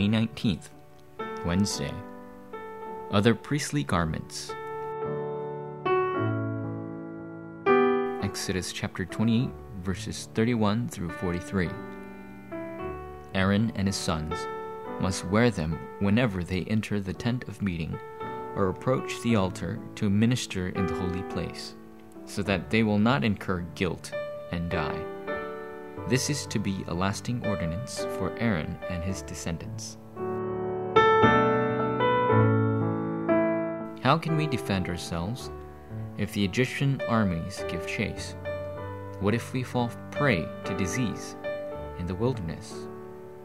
19th, Wednesday. Other priestly garments. Exodus chapter 28, verses 31 through 43. Aaron and his sons must wear them whenever they enter the tent of meeting or approach the altar to minister in the holy place, so that they will not incur guilt and die. This is to be a lasting ordinance for Aaron and his descendants. How can we defend ourselves if the Egyptian armies give chase? What if we fall prey to disease in the wilderness?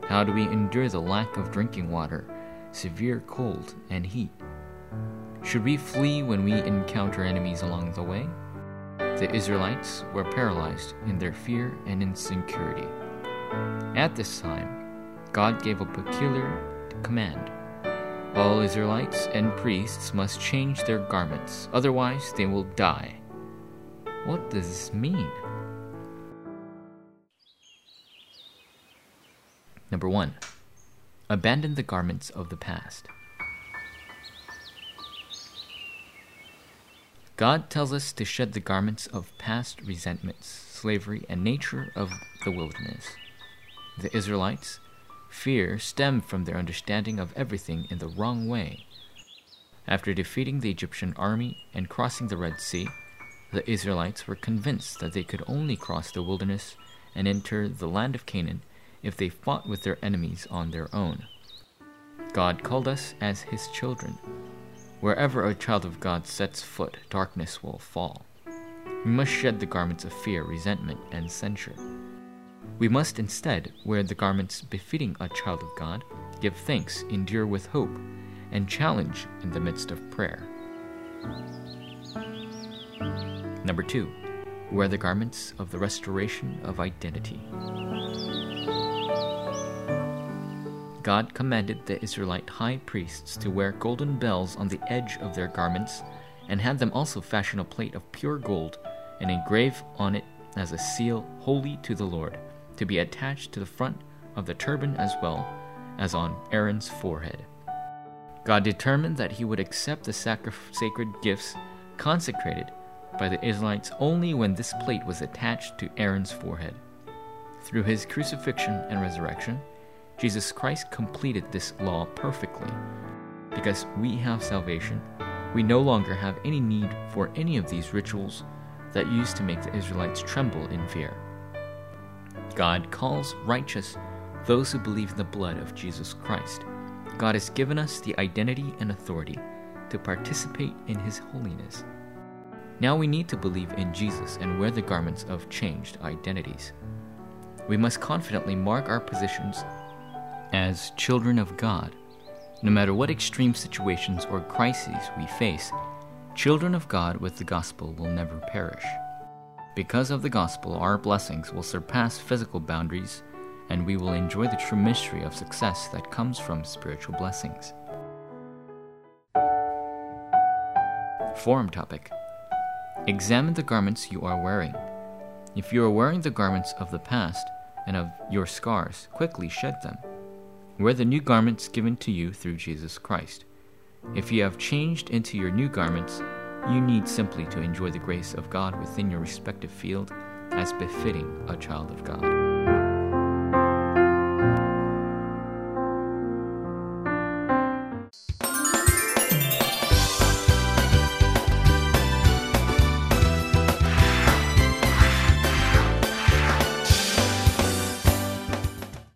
How do we endure the lack of drinking water, severe cold, and heat? Should we flee when we encounter enemies along the way? The Israelites were paralyzed in their fear and insecurity. At this time, God gave a peculiar command. All Israelites and priests must change their garments, otherwise, they will die. What does this mean? Number 1. Abandon the garments of the past. God tells us to shed the garments of past resentments, slavery, and nature of the wilderness. The Israelites' fear stemmed from their understanding of everything in the wrong way. After defeating the Egyptian army and crossing the Red Sea, the Israelites were convinced that they could only cross the wilderness and enter the land of Canaan if they fought with their enemies on their own. God called us as His children Wherever a child of God sets foot, darkness will fall. We must shed the garments of fear, resentment, and censure. We must instead wear the garments befitting a child of God, give thanks, endure with hope, and challenge in the midst of prayer. Number two, wear the garments of the restoration of identity. God commanded the Israelite high priests to wear golden bells on the edge of their garments, and had them also fashion a plate of pure gold and engrave on it as a seal holy to the Lord, to be attached to the front of the turban as well as on Aaron's forehead. God determined that he would accept the sacri- sacred gifts consecrated by the Israelites only when this plate was attached to Aaron's forehead. Through his crucifixion and resurrection, Jesus Christ completed this law perfectly. Because we have salvation, we no longer have any need for any of these rituals that used to make the Israelites tremble in fear. God calls righteous those who believe in the blood of Jesus Christ. God has given us the identity and authority to participate in His holiness. Now we need to believe in Jesus and wear the garments of changed identities. We must confidently mark our positions as children of God, no matter what extreme situations or crises we face, children of God with the gospel will never perish. Because of the gospel, our blessings will surpass physical boundaries, and we will enjoy the true mystery of success that comes from spiritual blessings. Forum topic Examine the garments you are wearing. If you are wearing the garments of the past and of your scars, quickly shed them. Wear the new garments given to you through Jesus Christ. If you have changed into your new garments, you need simply to enjoy the grace of God within your respective field as befitting a child of God.